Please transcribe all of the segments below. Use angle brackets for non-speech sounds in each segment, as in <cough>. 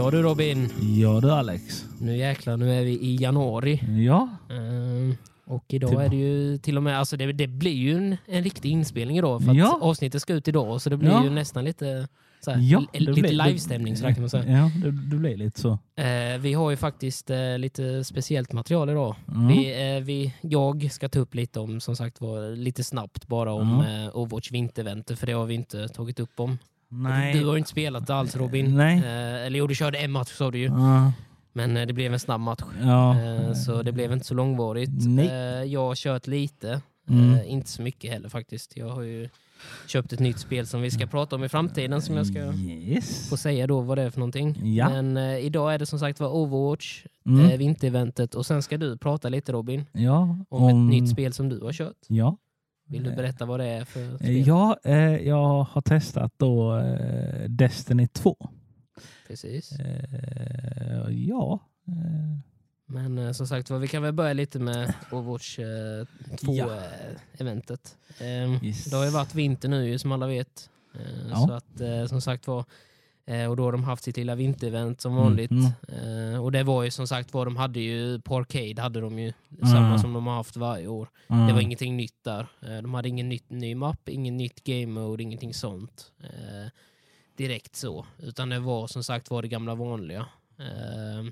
Ja du Robin, Ja du Alex. nu jäklar, nu är vi i januari. Ja. Ehm, och idag Typ. är det ju till och med, alltså det, det blir ju en, en riktig inspelning idag för att Ja. avsnittet ska ut idag så det blir Ja. ju nästan lite, så här, Ja, det lite livestämning sådär kan man säga. Ja, det, det blir lite så. Eh, vi har ju faktiskt eh, lite speciellt material idag. Mm. Vi, eh, vi, jag ska ta upp lite om, som sagt var, lite snabbt bara om eh, Overwatch vintervänter för det har vi inte tagit upp om. Nej. Du har ju inte spelat alls Robin. Nej. Eh, eller jo, du körde en match sa du ju. Ja. Men eh, det blev en snabb match. ja. Eh, Så det blev inte så långvarigt. Eh, Jag har kört lite. Mm. Eh, Inte så mycket heller faktiskt. Jag har ju köpt ett nytt spel som vi ska prata om i framtiden som jag ska Yes. få säga då vad det är för någonting. Ja. Men eh, idag är det som sagt var Overwatch, Mm. eh, vintereventet och sen ska du prata lite Robin Ja. om ett nytt spel som du har kört. Ja. Vill du berätta vad det är för spel? Ja, eh, jag har testat då eh, Destiny 2. Precis. Eh, ja. Eh, Men eh, som sagt vi kan väl börja lite med <coughs> Overwatch eh, Ja. 2-eventet. Yes. Det har ju varit vinter nu som alla vet. Ja. Så att som sagt var, och då har de haft sitt lilla vinterevent som vanligt. Mm. Eh, och det var ju som sagt var, de hade ju på Arcade hade de ju samma Mm. som de har haft varje år. mm. Det var ingenting nytt där. Eh, de hade ingen nytt, ny mapp, ingen nytt game mode, ingenting sånt. Eh, direkt så. Utan det var som sagt var det gamla vanliga. Eh,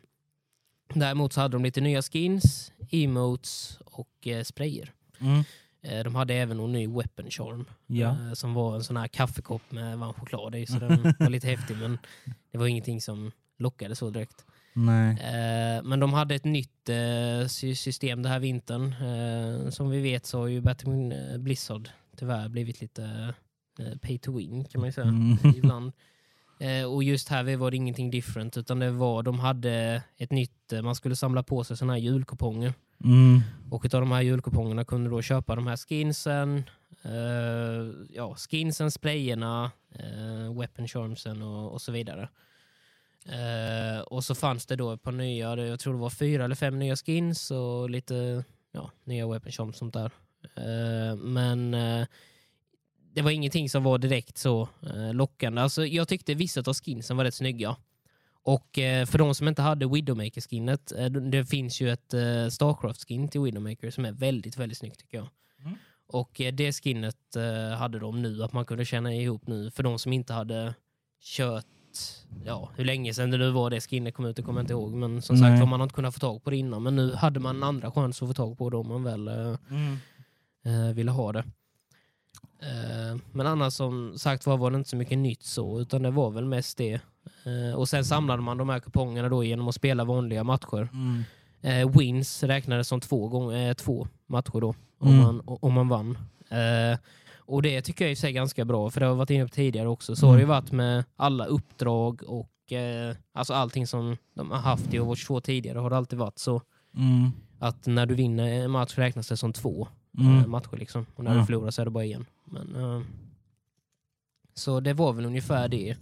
däremot så hade de lite nya skins, emotes och eh, sprayer. Eh, De hade även en ny weapon charm Ja. eh, som var en sån här kaffekopp med varm choklad i. Så <laughs> den var lite häftig men det var ingenting som lockade så direkt. Nej. Eh, Men de hade ett nytt sy- system den här vintern. Som vi vet så har ju eh, Blizzard tyvärr blivit lite pay to win kan man ju säga Mm. <laughs> ibland. Och just här var det ingenting different utan det var, de hade ett nytt, man skulle samla på sig såna här julkuponger. Mm. Och utav de här julkupongerna kunde du då köpa de här skinsen, eh, ja, skinsen, sprayerna, eh, weapon charmsen och, och så vidare. Eh, och så fanns det då ett par nya, jag tror det var fyra eller fem nya skins och lite ja, nya weapon charms och sånt där. Eh, men eh, det var ingenting som var direkt så eh, lockande. Alltså, jag tyckte vissa av skinsen var rätt snygga. Och eh, för de som inte hade Widowmaker-skinnet, eh, det finns ju ett eh, Starcraft-skin till Widowmaker som är väldigt, väldigt snyggt tycker jag. Mm. Och det skinnet hade de nu, att man kunde känna ihop nu. För de som inte hade kört, ja hur länge sedan det nu var det skinnet kom ut, det kommer jag inte ihåg. Men som Nej. sagt var, man har inte kunnat få tag på det innan. Men nu hade man en andra chans att få tag på det om man väl Mm. ville ha det. Eh, men annars som sagt var, var det inte så mycket nytt så, utan det var väl mest det. Eh, och sen samlade man de här kupongerna då genom att spela vanliga matcher. Mm. Eh, wins räknades som två, gång, eh, två matcher då, om, Mm. man, om man vann. Och det tycker jag i sig är ganska bra, för det har varit inne på tidigare också. Så har det ju varit med alla uppdrag och eh, alltså allting som de har haft i Overwatch 2 tidigare har det alltid varit så Mm. att när du vinner en match räknas det som två Mm. matcher. Liksom. Och när Ja. du förlorar så är det bara en. Men, eh, så det var väl ungefär det.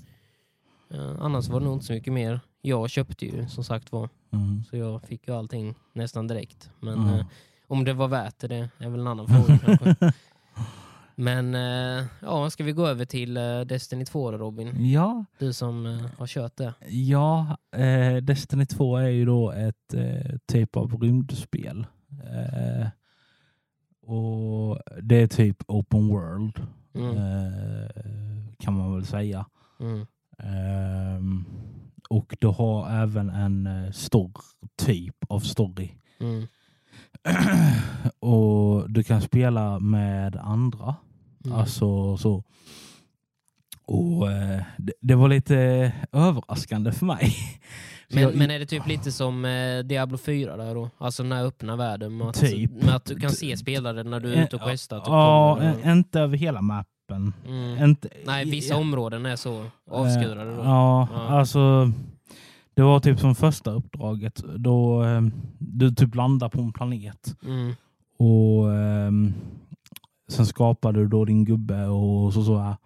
Eh, annars var det nog inte så mycket mer. Jag köpte ju som sagt var, Mm. så jag fick ju allting nästan direkt. Men Ja. eh, om det var värt det, är väl en annan fråga <laughs> kanske. Men ja, ska vi gå över till Destiny 2 då Robin? Ja, Du som har kört det. ja Destiny 2 är ju då ett typ av rymdspel. Eh, och Det är typ open world Mm. eh, kan man väl säga. Mm. Ehm, och du har även en eh, stor typ av story. Mm. <clears throat> och du kan spela med andra. Mm. Alltså så. Och eh, det, det var lite överraskande för mig. <laughs> Men, jag- men är det typ lite som eh, Diablo 4 där då? Alltså den här öppna världen med att, Typ. med att du kan se spelare när du är ute och? Och Ja, en- inte över hela mappen. mm. Inte, Nej, vissa ja, områden är så avskurade då. Ja, Ja. alltså det var typ som första uppdraget då eh, du typ landar på en planet Mm. och ehm, sen skapade du då din gubbe och så, så här.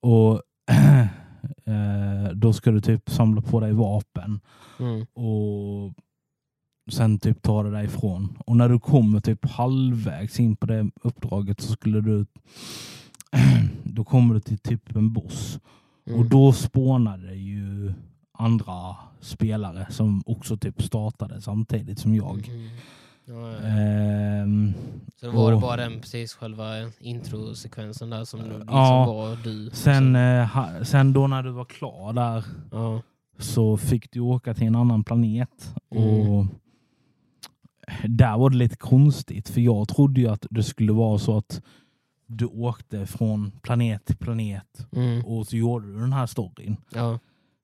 Och <clears throat> eh, då ska du typ samla på dig vapen Mm. och sen typ ta det därifrån. Och när du kommer typ halvvägs in på det uppdraget så skulle du <clears throat> då kommer du till typ en boss Mm. och då spånar det ju andra spelare som också typ startade samtidigt som jag. Mhm. Ja, ja. Ehm, Så då var det och- bara den precis själva introsekvensen där som liksom Ja. var du. sen, eh, ha, sen då när du var klar där ja. så fick du åka till en annan planet. Mm. Och Där var det lite konstigt för jag trodde ju att det skulle vara så att du åkte från planet till planet Mm. och så gjorde du den här storyn. ja.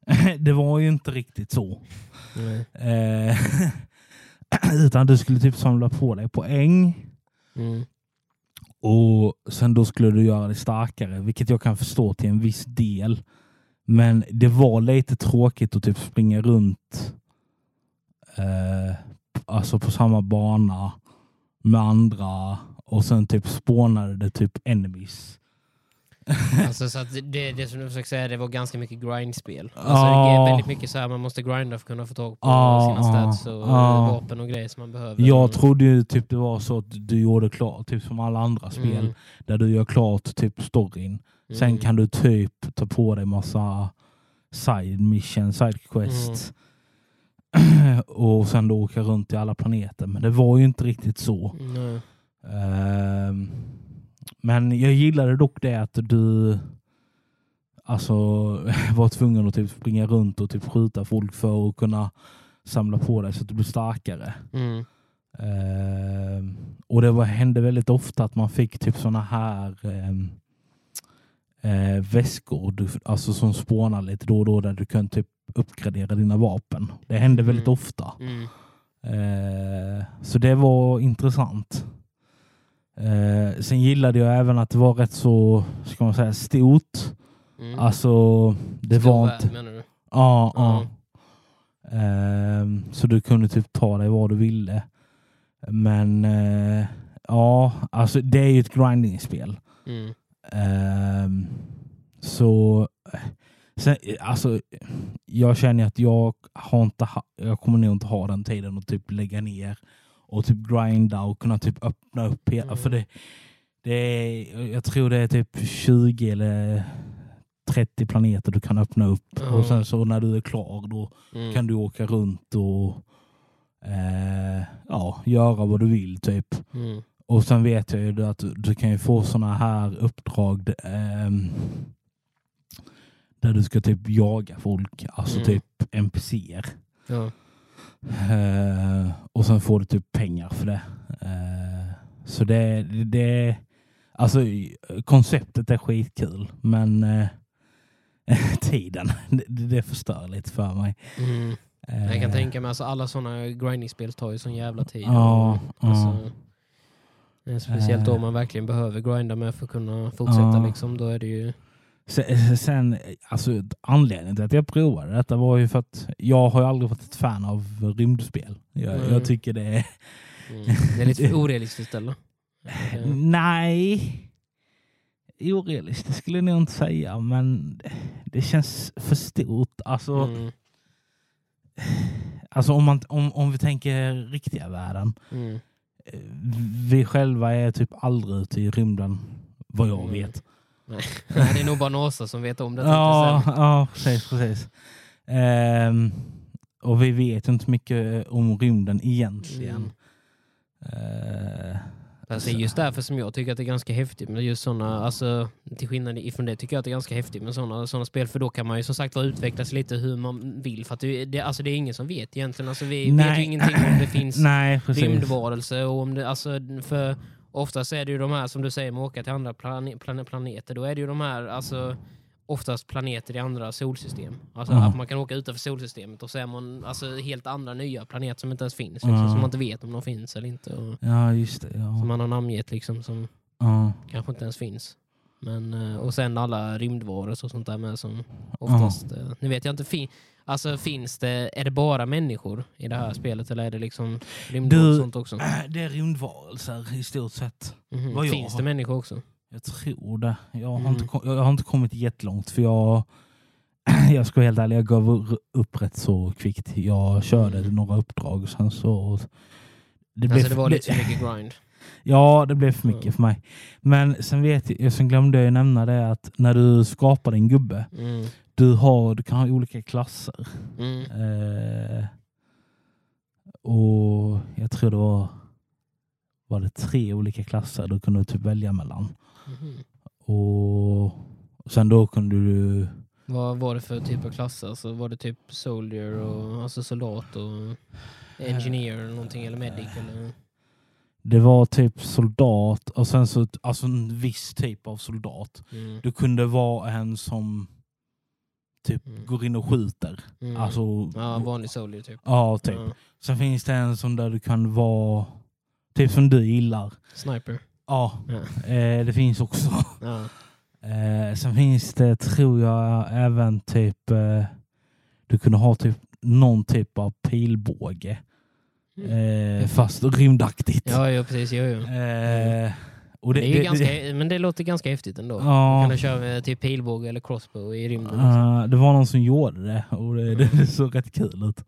<laughs> Det var ju inte riktigt så. <laughs> <clears throat> Utan du skulle typ samla på dig poäng Mm. och sen då skulle du göra det starkare, vilket jag kan förstå till en viss del. Men det var lite tråkigt att typ springa runt eh, alltså på samma bana med andra och sen typ spånade det typ enemies. <laughs> Alltså, så att det, det som du försöker säga, det var ganska mycket grindspel. Alltså, Ja. Det är väldigt mycket så här, man måste grinda för att kunna få tag på Ja, sina stats och ja. vapen och grejer som man behöver. Jag trodde ju typ det var så att du gjorde klart, typ som alla andra spel, Mm. där du gör klart typ storyn. Sen Mm. kan du typ ta på dig massa side mission, side quests. Mm. <clears throat> och sen då åka runt i alla planeter. Men det var ju inte riktigt så. Nej. Ehm, men jag gillade dock det att du alltså <laughs> var tvungen att typ springa runt och typ skjuta folk för att kunna samla på dig så att du blir starkare. Mm. Ehm, och det var, hände väldigt ofta att man fick typ såna här ehm, eh, väskor du, alltså som spånar lite då och då där du kan typ uppgradera dina vapen. Det hände väldigt Mm. ofta. Mm. Eh, så det var intressant. Eh, sen gillade jag även att det var rätt så, ska man säga, stort. Mm. Alltså, det Stor var inte... menar du? Ja, Ja. Ehm, så du kunde typ ta dig vad du ville. Men eh, ja, alltså det är ju ett grinding-spel. Mm. Ehm, så eh, sen, alltså, jag känner att jag, har inte jag kommer nog inte ha den tiden att typ lägga ner och typ grinda och kunna typ öppna upp hela. Mm. För det, det är, jag tror det är typ 20 eller 30 planeter du kan öppna upp. Ja. Och sen så när du är klar då Mm. kan du åka runt och eh, ja, göra vad du vill typ. Mm. Och sen vet jag ju att du, du kan ju få såna här uppdrag ehm, där du ska typ jaga folk, alltså Mm. typ NPCer. Ja. Eh, och sen får du typ pengar för det. Eh, så det, det, alltså konceptet är skitkul men eh, <laughs> tiden, det, det förstör lite för mig. Mm. Jag kan Eh, tänka mig, alltså, alla sådana grinding-spel tar ju sån jävla tid. Ja, Och, alltså, ja. eh, Speciellt då man verkligen behöver grinda med för att kunna fortsätta. Ja. Liksom, då är det ju... Sen, sen alltså, anledningen till att jag provade detta var ju för att jag har aldrig varit ett fan av rymdspel. Jag, Mm. jag tycker det är... Mm. Det är lite <laughs> orealistiskt eller? Eh, Nej. Orealistiskt skulle jag nog inte säga, men det känns för stort. Alltså, Mm. <sighs> alltså om, man, om, om vi tänker riktiga världen. Mm. Eh, Vi själva är typ aldrig ute i rymden, vad jag Mm. vet. Nej, <laughs> det är nog bara NASA som vet om det. Ja, ja precis. precis. Ehm, och vi vet inte mycket om rymden egentligen. Eh, Fast det är just därför som jag tycker att det är ganska häftigt med just sådana, alltså till skillnad ifrån det tycker jag att det är ganska häftigt med sådana såna spel för då kan man ju som sagt utvecklas lite hur man vill för att det, det, alltså det är ingen som vet egentligen. Alltså vi vet Nej. ju ingenting om det finns <clears throat> Nej, precis. rymdvarelser och om det, alltså för oftast är det ju de här som du säger med att åka till andra plane, plane, planeter, då är det ju de här, alltså oftast planeter i andra solsystem. Alltså Ja. att man kan åka utanför solsystemet och så är man alltså helt andra nya planeter som inte ens finns, liksom, Ja. som man inte vet om de finns eller inte. Och, Ja, just det. som Ja. man har namngett liksom som Ja. kanske inte ens finns. Men, eh, och sen alla rymdvarelser och sånt där med som oftast... eh, Nu vet jag inte, fin alltså finns det, är det bara människor i det här spelet eller är det liksom rymdvarelser Du- och sånt också? <clears throat> Det är rymdvarelser i stort sett. Vad jag Finns det människor också? Jag tror det. Jag har, Mm. inte, jag har inte kommit jättelångt för jag, <clears throat> jag ska vara helt ärlig, jag gav upp rätt så kvickt. Jag körde Mm. några uppdrag sen så... Det Alltså det för- var lite för mycket grind. Ja, det blev för mycket Mm. för mig. Men sen, vet jag, sen glömde jag nämna det att när du skapar din gubbe, Mm. du, har, du kan ha olika klasser. Mm. Eh, och jag tror det var, var det tre olika klasser du kunde typ välja mellan. Mhm. Och sen då kunde du... Vad var det för typ av klasser? Alltså, var det typ soldier och alltså soldat och engineer eller någonting eller medic? Eller? Det var typ soldat och sen så alltså en viss typ av soldat. Mm. Du kunde vara en som typ Mm. går in och skjuter. Mm. Alltså, ja, vanlig soldier typ. ja, typ. Ja. Sen finns det en som där du kan vara, typ som du gillar. Sniper. Ja, Ja. eh, det finns också. Ja. Eh, sen finns det, tror jag, även typ, eh, du kunde ha typ någon typ av pilbåge. Eh, fast rymdaktigt. Mm. Ja, ja precis. Jo, jo. Eh, och Det är ju ganska, men det låter ganska häftigt ändå. Ja. Kan du köra med typ pilbåge eller crossbow i rymden? eh, det var någon som gjorde det och det, det såg rätt kul ut.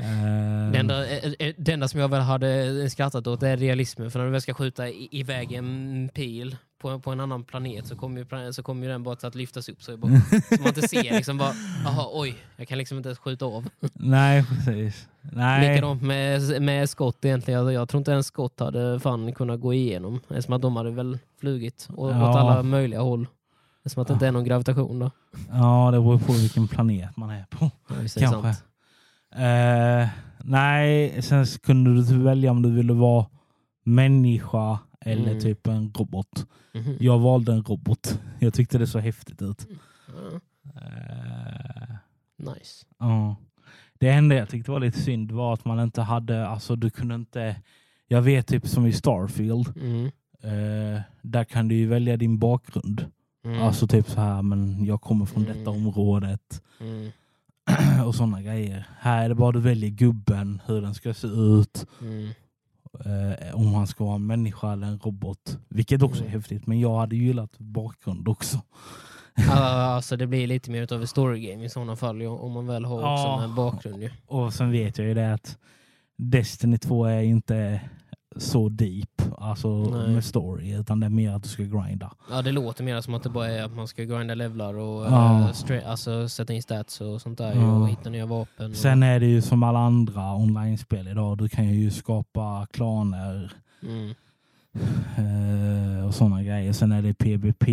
Eh, Det enda, eh, eh, det enda som jag väl hade skrattat åt är realismen. För när du väl ska skjuta i- iväg en pil på, på en annan planet så kommer ju, så kommer ju den bara att lyftas upp. Så, bara, så man inte ser liksom bara, aha, oj, jag kan liksom inte ens skjuta av. Nej, precis. Nej. Likadant med, med skott egentligen. Jag, jag tror inte ens skott hade fan kunnat gå igenom. Eftersom att de hade väl flugit åt Ja. alla möjliga håll. Eftersom att det inte är någon gravitation då. Ja, det beror på vilken planet man är på. Ja, är Kanske. Eh, nej, sen kunde du välja om du ville vara människa eller Mm. typ en robot. Mhm. Jag valde en robot. Jag tyckte det såg häftigt ut. Ja, Eh, nice. ja. Det enda jag tyckte var lite synd var att man inte hade, alltså du kunde inte, jag vet typ som i Starfield, Mm. eh, där kan du ju välja din bakgrund. Mm. Alltså typ så här, men jag kommer från detta Mm. området Mm. <clears throat> och sådana grejer. Här är det bara du väljer gubben, hur den ska se ut, Mm. Eh, om han ska vara en människa eller en robot. Vilket också är Mm. häftigt, men jag hade gillat bakgrund också. Ja, <laughs> alltså det blir lite mer av ett story game i sådana fall om man väl har också Ja. en bakgrund. Ju. Och sen vet jag ju det att Destiny 2 är inte så deep alltså Nej. med story, utan det är mer att du ska grinda. Ja, det låter mer som att det bara är att man ska grinda levlar och Ja. stra- alltså, sätta in stats och sånt där Ja. och hitta nya vapen. Och, Sen är det ju som alla andra online-spel idag, du kan ju skapa klaner mm. Eh, och sådana grejer. Sen är det PVP.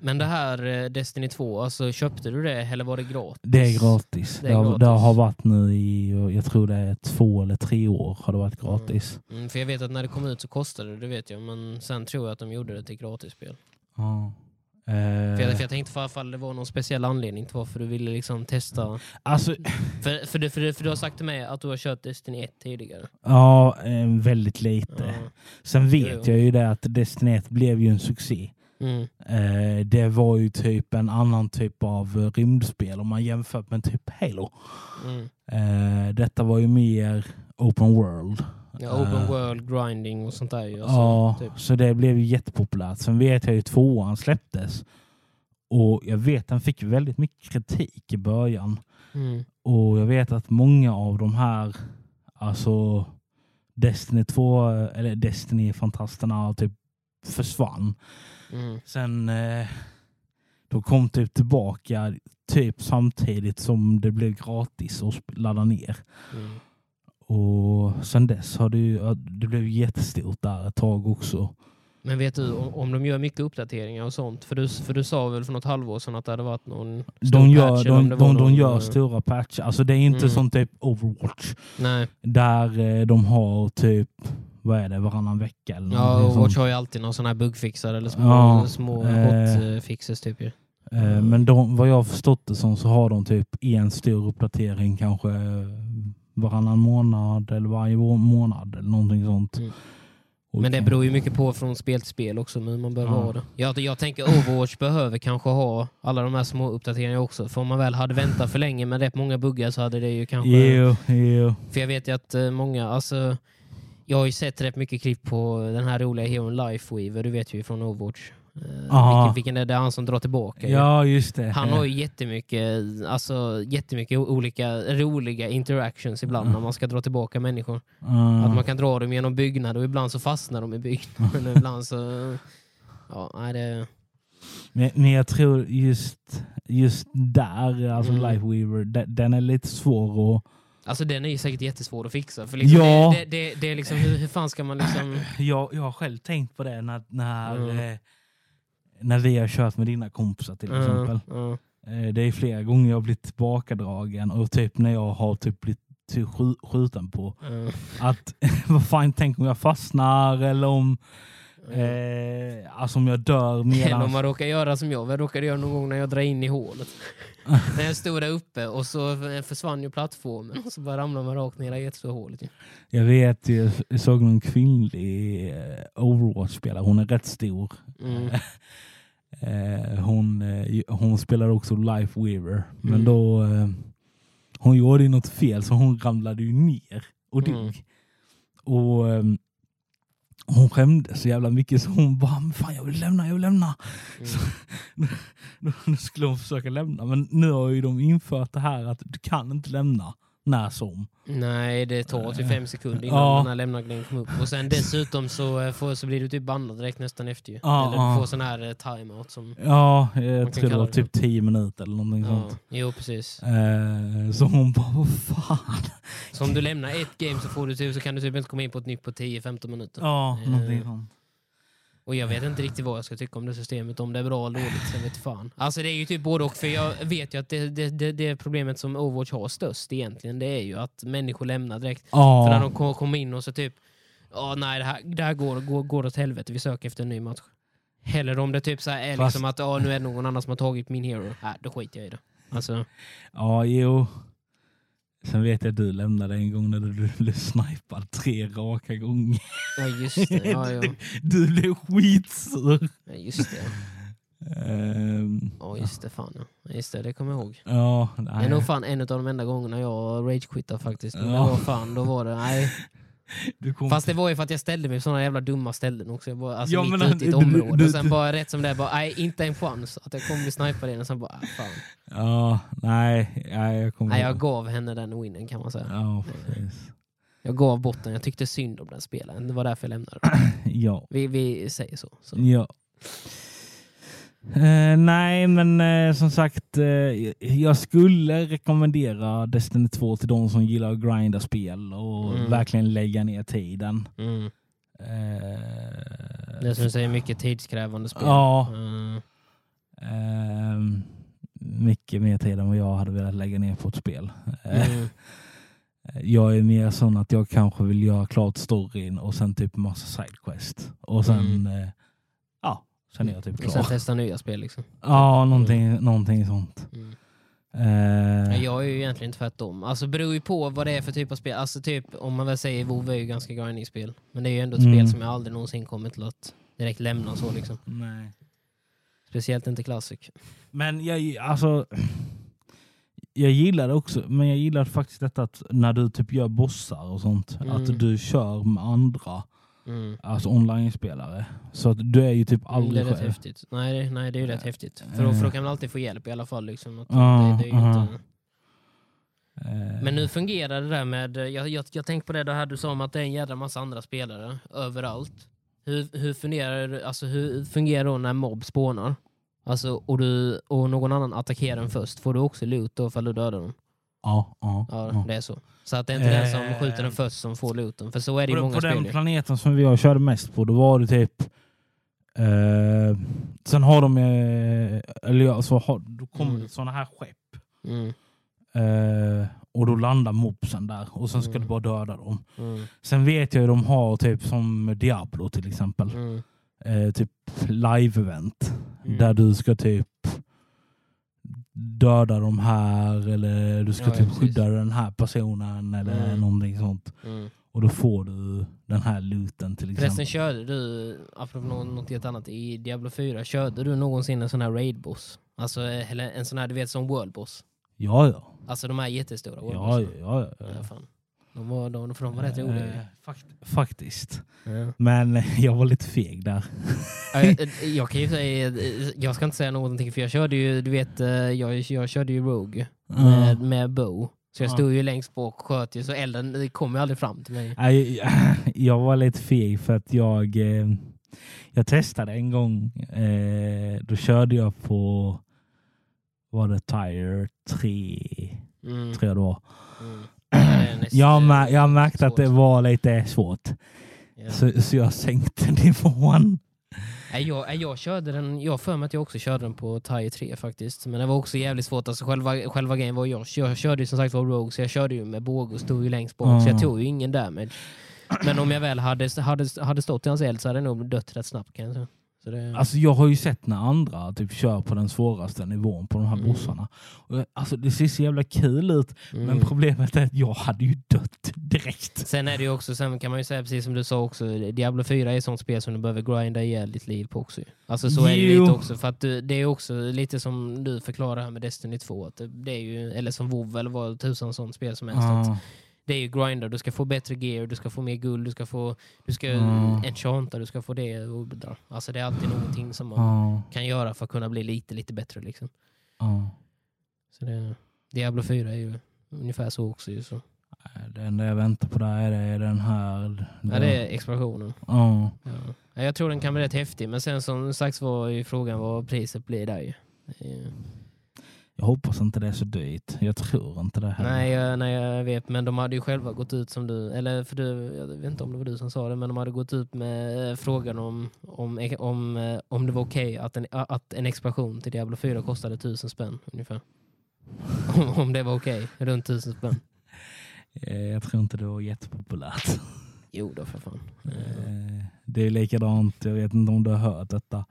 Men det här eh, Destiny 2, alltså, köpte du det eller var det gratis? Det är gratis. Det Det, är har, gratis. det har varit nu i, jag tror det är två eller tre år har det varit gratis. Mm, för jag vet att när det kom ut så kostade det, det vet jag. Men sen tror jag att de gjorde det till gratisspel. Ja. För, jag, Eh, för jag tänkte för fall det var någon speciell anledning till varför du ville liksom testa. alltså, För, för, du, för, du, för du har sagt till mig att du har kört Destiny 1 tidigare. ja, eh, väldigt lite. Ja. Sen vet Jo, jag ju det att Destiny 1 blev ju en succé. Mm. Eh, det var ju typ en annan typ av eh, rymdspel om man jämför med typ Halo. Mm. Eh, detta var ju mer open world. Ja, open Eh, world, grinding och sånt där ju. Alltså, ja, typ. så det blev ju jättepopulärt. Sen vet jag ju tvåan släpptes. Och jag vet den fick väldigt mycket kritik i början. Mm. Och jag vet att många av de här, alltså Destiny 2, eller Destiny-fantasterna typ försvann. Mm. Sen eh, de kom typ tillbaka typ samtidigt som det blev gratis att ladda ner. Mm. Och sen dess har det ju, det blev jättestort där ett tag också. Men vet du om, de gör mycket uppdateringar och sånt? För du, för du sa väl för något halvår sedan att det hade varit någon stor De gör, patch, de, de, de någon, gör eh, stora patcher. Alltså det är inte Mm. som typ Overwatch. Nej, Där eh, de har typ, vad är det, varannan vecka eller ja, Overwatch har ju alltid någon sån här bugfixar eller små, Ja, små eh, hotfixes typ ju. Eh, Men de, vad jag har förstått det som så har de typ en stor uppdatering kanske varannan månad eller varje må- månad eller någonting sånt. Mm. Men det beror ju mycket på från spel till spel också, men man behöver Ja. ha det. Jag, jag tänker Overwatch behöver kanske ha alla de här små uppdateringarna också. För om man väl hade väntat för länge med rätt många buggar så hade det ju kanske... Jo, jo. För jag vet ju att eh, många, alltså... Jag har ju sett rätt mycket klipp på den här roliga heron Lifeweaver, du vet ju från Overwatch. Eh, Aha. vilken, vilken är det han som drar tillbaka? Ja, just det. Han har ju jättemycket, alltså, jättemycket olika roliga interactions ibland när man ska dra tillbaka människor. Uh, Att man kan dra dem genom byggnader och ibland så fastnar de i byggnaden och ibland så... Ja, nej, det, Men, men jag tror just, just där, alltså Mm. Lifeweaver, de- den är lite svår att... Alltså den är ju säkert jättesvår att fixa. För liksom Ja. det, det, det, det är liksom, hur, hur fan ska man liksom... <clears throat> Jag, jag har själv tänkt på det när, när, Mm. eh, när vi har kört med dina kompisar till exempel. Eh, Det är flera gånger jag har blivit tillbakadragen och typ när jag har typ blivit till skj- skjuten på. ja, Att <laughs> vad fan, tänk om jag fastnar eller om, eh, alltså om jag dör Eller medan... om man råkar göra som jag jag råkade göra någon gång när jag drar in i hålet. När jag stod där uppe och så försvann ju plattformen och så bara ramlade man rakt ner i jättestora hålet. ju. Jag vet, jag såg någon kvinnlig eh, Overwatch-spelare, hon är rätt stor. Mm. <laughs> Eh, hon, eh, hon spelar också Lifeweaver, men Mm. då hon gjorde ju något fel så hon ramlade ju ner och dog. Mm. Och hon skämdes så jävla mycket så hon bara, "Men fan jag vill lämna, jag vill lämna. Mm. Då, då <laughs> skulle hon försöka lämna, men nu har ju de infört det här att du kan inte lämna när som. Nej, det tar typ fem sekunder innan Ja. den här lämnagrejen kommer upp. Och sen dessutom så, eh, får, så blir du typ bannad direkt nästan efter ju. Ja, Eller du får sån här eh, timeout som... Ja, jag tror det var typ 10 minuter eller någonting Ja, sånt. jo, precis. Eh, så hon bara, vad fan. Så om du lämnar ett game så, får du typ, så kan du typ inte komma in på ett nytt på 10-15 minuter. Ja, Eh, någonting sånt. Och jag vet inte riktigt vad jag ska tycka om det systemet, om det är bra eller dåligt. Sen vet fan. Alltså det är ju typ både och, för jag vet ju att det, det, det, det problemet som Overwatch har störst egentligen, det är ju att människor lämnar direkt. För när de kom- kommer in och så typ, ja nej det här, det här går, går, går åt helvete, vi söker efter en ny match. Eller om det typ så här är Fast- liksom att ja, nu är det någon annan som har tagit min hero. Nej, då skiter jag i det. Alltså, ja, jo. Sen vet jag att du lämnade en gång när du blev snipad tre raka gånger. ja just det. Ja, ja. <laughs> Du blev skitsur. Ja, just det. Ehm, Ja, just det. Fan ja. Just det, det kommer jag ihåg. ja, Det nej. är nog fan en av de enda gångerna jag ragequittade faktiskt. Men Ja. det var fan, då var det, nej. <laughs> Du Fast det var ju för att jag ställde mig på sådana jävla dumma ställen också. Jag var alltså Ja, mitt ute i ett du- område. du- och sen du- bara rätt som det är, bara, nej inte en chans att jag kommer bli snipad igen. Och sen bara, ah, fan. Ja, nej. nej jag kommer Nej, jag gav henne den winnen kan man säga. Ja, precis. Jag gav bort den, jag tyckte synd om den spelaren. Det var därför jag lämnade. <clears throat> Ja. Vi, vi säger så. så. Ja. Eh, nej, men eh, som sagt, eh, jag skulle rekommendera Destiny 2 till de som gillar att grinda spel och Mm. verkligen lägga ner tiden. Mm. Det är som du säger, mycket tidskrävande spel. Ja. Mm. mycket mer tid än vad jag hade velat lägga ner på ett spel. Mm. <laughs> Jag är mer sån att jag kanske vill göra klart storyn och sen typ massa sidequest. Och sen, Mm. Sen är jag typ Och klar. sen testa nya spel liksom. Ja, någonting, någonting sånt. Mm. Eh, Jag är ju egentligen tvärtom. Alltså beror ju på vad det är för typ av spel. Alltså typ, om man väl säger WoW är ju ganska grinding-spel. Men det är ju ändå ett Mm. spel som jag aldrig någonsin kommer till att direkt lämna så liksom. nej. Speciellt inte Classic. Men jag, alltså, jag gillar det också, men jag gillar faktiskt detta att när du typ gör bossar och sånt, Mm. att du kör med andra, Mm. alltså online-spelare. Så att du är ju typ det är aldrig rätt själv. häftigt. Nej, det- nej, det är ju rätt häftigt. För då, för då kan man alltid få hjälp i alla fall. Liksom. Att Ja, det, det aha. inte... Eh, Men nu fungerar det där med... Jag, jag, jag tänkte på det här du sa om att det är en jädra massa andra spelare överallt. Hur, hur, fungerar, alltså, hur fungerar det när mobb spånar? Alltså, och, du, och någon annan attackerar den först, får du också loot då ifall du dödar dem? Ja, ja, Ja, det är så. Så att det är inte den som Eh. skjuter den först som får looten. För så är det På, många på spel. den planeten som vi körde mest på, då var det typ... Eh, sen har de... Eh, eller ja, så har, då kommer Mm. sådana här skepp. Mm, Eh, och då landar mobsen där och sen ska Mm. du bara döda dem. mm, Sen vet jag ju de har typ som Diablo till exempel. mm, Eh, typ live-event. Mm. Där du ska typ döda de här eller du ska Ja, ja, typ precis. skydda den här personen eller Mm. någonting sånt. mm. Och då får du den här looten till exempel. Förresten körde du, apropå nå- något helt annat, i Diablo 4, körde du någonsin en sån här raid-boss? Alltså eller en sån här, du vet som world-boss? Ja, ja. Alltså de här jättestora Ja, world-bossen. ja, ja. Ja, fan. De var, de, för de var rätt roliga. Eh, fakt faktiskt. Ja. Men <laughs> jag var lite feg där. Ja, jag, <laughs> jag kan ju säga, eh, jag ska inte säga någonting för jag körde ju, du vet, eh, jag, jag körde ju Rogue med, med bow. Så jag Ja. stod ju längst bak och sköt ju, så elden kom ju aldrig fram till mig. Nej, Jag var lite feg för att jag... eh, Jag testade en gång. Eh, då körde jag på var det Tire 3, Mm. tror jag det var. Mm. <clears throat> Jag, mär, jag märkte att svårt. det var lite svårt. Ja. Så, så jag sänkte <laughs> nivån. Jag, jag körde den, jag för mig att jag också körde den på Tire 3 faktiskt. Men det var också jävligt svårt. Alltså, själva, själva grejen var jag, jag körde ju som sagt var Rogue så jag körde ju med båge och stod ju längst bak så jag tog ju ingen damage. Men om jag väl hade, hade, hade stått i hans eld så hade jag nog dött rätt snabbt kan jag säga. Så det, Alltså jag har ju sett när andra typ kör på den svåraste nivån på de här Mm. bossarna. Och alltså det ser så jävla kul ut. mm. Men problemet är att jag hade ju dött direkt. Sen är det ju också, sen kan man ju säga precis som du sa också, Diablo 4 är ett sånt spel som du behöver grinda ihjäl ditt liv på också. Alltså så är det ju Jo. lite också, för att du, det är också lite som du förklarar här med Destiny 2, att det, det är ju, eller som WoW eller vad tusan sånt spel som helst. att Ja. Det är ju grinder, du ska få bättre gear, du ska få mer guld, du ska få, du ska Mm. enchanta, du ska få det och. Alltså det är alltid någonting som man Ja, kan göra för att kunna bli lite, lite bättre liksom. ja. Så det, Diablo 4 är ju ungefär så också ju. Så. Det enda jag väntar på där är, det, är den här. Ja, det är expansionen. Ja. Ja. Ja, Jag tror den kan bli rätt häftig, men sen som sagt var ju frågan vad priset blir där ju. Eh, Jag hoppas inte det är så dyrt. Jag tror inte det heller. Nej, jag, nej, jag vet, men de hade ju själva gått ut som du, eller för du, jag vet inte om det var du som sa det, men de hade gått ut med eh, frågan om, om, om, eh, om det var okej att, en, att en expansion till Diablo 4 kostade tusen spänn ungefär. Om, om det var okej, runt tusen spänn. <laughs> Eh, Jag tror inte det var jättepopulärt. <laughs> Jo då för fan. Eh, Eh, Det är likadant, jag vet inte om du har hört detta.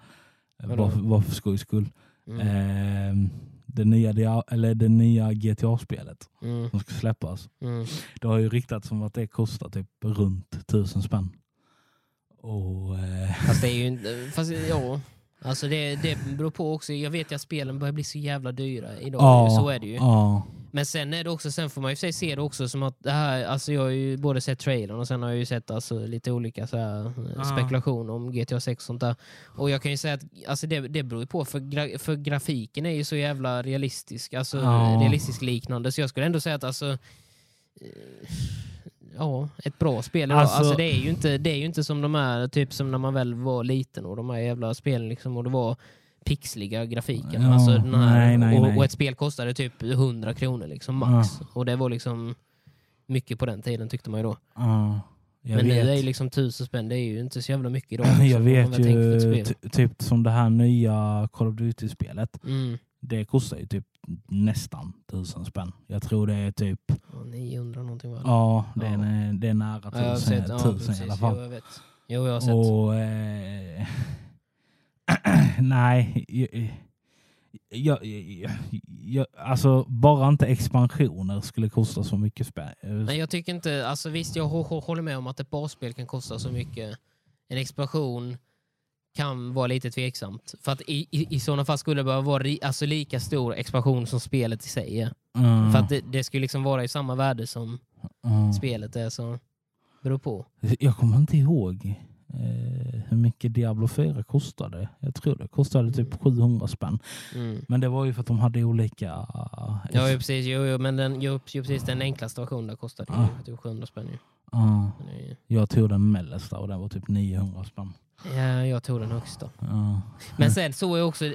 Eh? Bara bara för skojs skull. Mm. Eh, Det nya, dia- eller det nya GTA-spelet Mm. som ska släppas. Mm. Det har ju riktats som att det kostar typ runt tusen spänn. Och, eh, Fast det är ju inte, fast ja. Alltså det, det beror på också, jag vet ju att spelen börjar bli så jävla dyra idag, Ja, så är det ju. ja, Men sen är det också, sen får man ju se- se det också som att det här, alltså jag har ju både sett trailern och sen har jag ju sett alltså lite olika så här, eh, Ja. spekulation om GTA 6 och sånt där. Och jag kan ju säga att alltså det, det beror ju på, för, gra, för grafiken är ju så jävla realistisk, alltså Ja. realistisk liknande. Så jag skulle ändå säga att alltså eh, Ja, ett bra spel. Alltså- Alltså, det, är ju inte, det är ju inte som de är, typ som när man väl var liten och de här jävla spelen liksom, och det var pixliga grafiken. Ja, alltså, den här, nej, nej, och, och ett spel kostade typ 100 kronor liksom, max. Och det var liksom mycket på den tiden tyckte man ju då. ja. Men vet, nu är ju liksom tusen spänn, det är ju inte så jävla mycket idag. <laughs> liksom, jag om man vet ju typ som det här nya Call of Duty-spelet. Mm. Det kostar ju typ nästan tusen spänn. Jag tror det är typ, Ja, 900 någonting var det. ja, det är, Ja. nä- det är nära Ja, tusen, sett, ja, tusen precis. i alla Jo, fall. jag vet. Jo, jag har sett. Och, eh, <clears throat> nej, jag, jag, jag, alltså bara inte expansioner skulle kosta så mycket spänn. Nej, jag tycker inte... Alltså visst, jag hå- hå- håller med om att ett basspel kan kosta så mycket. En expansion kan vara lite tveksamt. För att i, i, i sådana fall skulle det behöva vara ri, alltså lika stor expansion som spelet i sig är. Mm, För att det, det skulle liksom vara i samma värde som mm. spelet är. Så beror på. Jag kommer inte ihåg eh, hur mycket Diablo 4 kostade. Jag tror det kostade typ 700 spänn. Mm. Men det var ju för att de hade olika... Ja, ju precis. Jo, jo, men den, jo, ju, precis den enklaste versionen kostade Ah. ju typ 700 spänn. Ju. Är ju- jag tog den mellersta och den var typ 900 spänn. Ja, jag tog den högsta. Ja. Men sen så är också,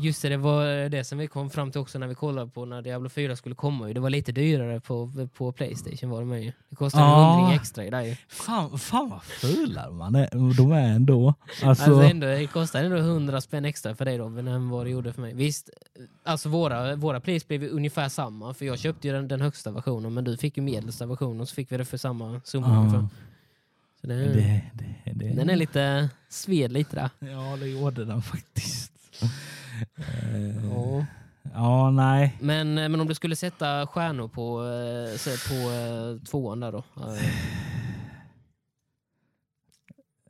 just det, det var det som vi kom fram till också när vi kollade på när Diablo 4 skulle komma. Det var lite dyrare på, på Playstation var det med ju. Det kostade Ja. en hundring extra i där ju. Fan, fan vad fula man är, de är ändå. Alltså, Alltså ändå, det kostade ändå 100 spänn extra för dig Robin än vad det gjorde för mig. Visst, alltså våra, våra pris blev ungefär samma för jag köpte ju den, den högsta versionen men du fick ju medelsta versionen och så fick vi det för samma summa ja. Så det, det, det, det, Den är lite, sved lite där. Ja, det gjorde den <laughs> faktiskt. Eh, Ja. Ja, nej. Men, men om du skulle sätta stjärnor på, eh, på eh, tvåan där då? Eh,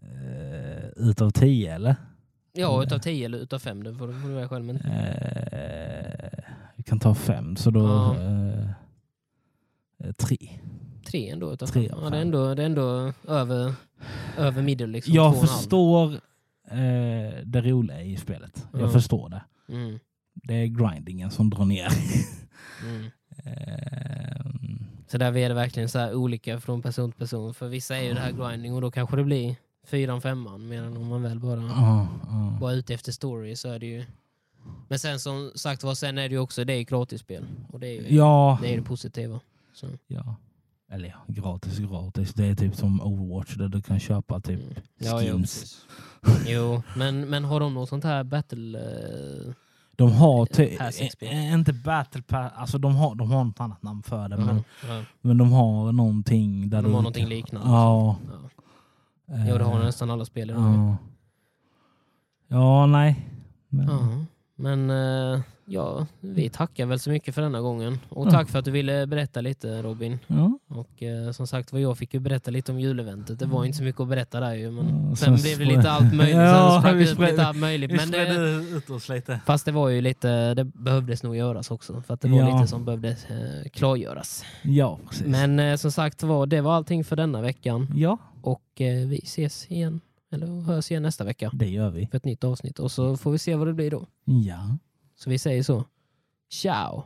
Eh, utav tio eller? Ja, utav 10 eller utav 5. Det får du får du välja själv. Men, Eh, vi kan ta fem, så då... Eh, eh, tre. Tre ändå utav Tre Ja, det, är ändå, det är ändå över, över middel. Liksom, Jag förstår eh, det roliga i spelet. Ja. Jag förstår det. Mm, Det är grindingen som drar ner. <laughs> mm. Ehm, Så där är det verkligen så olika från person till person. För vissa är ju det här grinding och då kanske det blir fyran, femman. Medan om man väl bara Ja, ja. var ute efter story så är det ju... Men sen som sagt var, sen är det ju också det är gratisspel. Och det är ju Ja, det, är det positiva. Så, ja. Eller ja, gratis gratis. Det är typ som Overwatch där du kan köpa typ mm. ja, jo, skins. precis. jo, men, men har de något sånt här battle... eh, De har eh, inte battle pass, alltså de har, de har något annat namn för det. Men, ja, men de har någonting där de du... har någonting liknande. Ja. Ja. Jo, det har nästan alla spel idag. Ja. Ja, nej. Men, Ja, men eh, ja, vi tackar väl så mycket för denna gången. Och tack för att du ville berätta lite Robin. ja. Och eh, som sagt var jag fick ju berätta lite om juleventet. Det var inte så mycket att berätta där ju. Men Ja, sen, blev det lite allt möjligt. <laughs> Ja, sen vi ut lite allt möjligt. Men det, ut oss lite. fast det var ju lite, det behövdes nog göras också. För att det var Ja. lite som behövde eh, klargöras. Ja, precis. Men eh, som sagt var, det var allting för denna veckan. Ja, Och eh, vi ses igen, eller hörs igen nästa vecka. det gör vi. För ett nytt avsnitt. Och så får vi se vad det blir då. Ja. Så vi säger så. Ciao!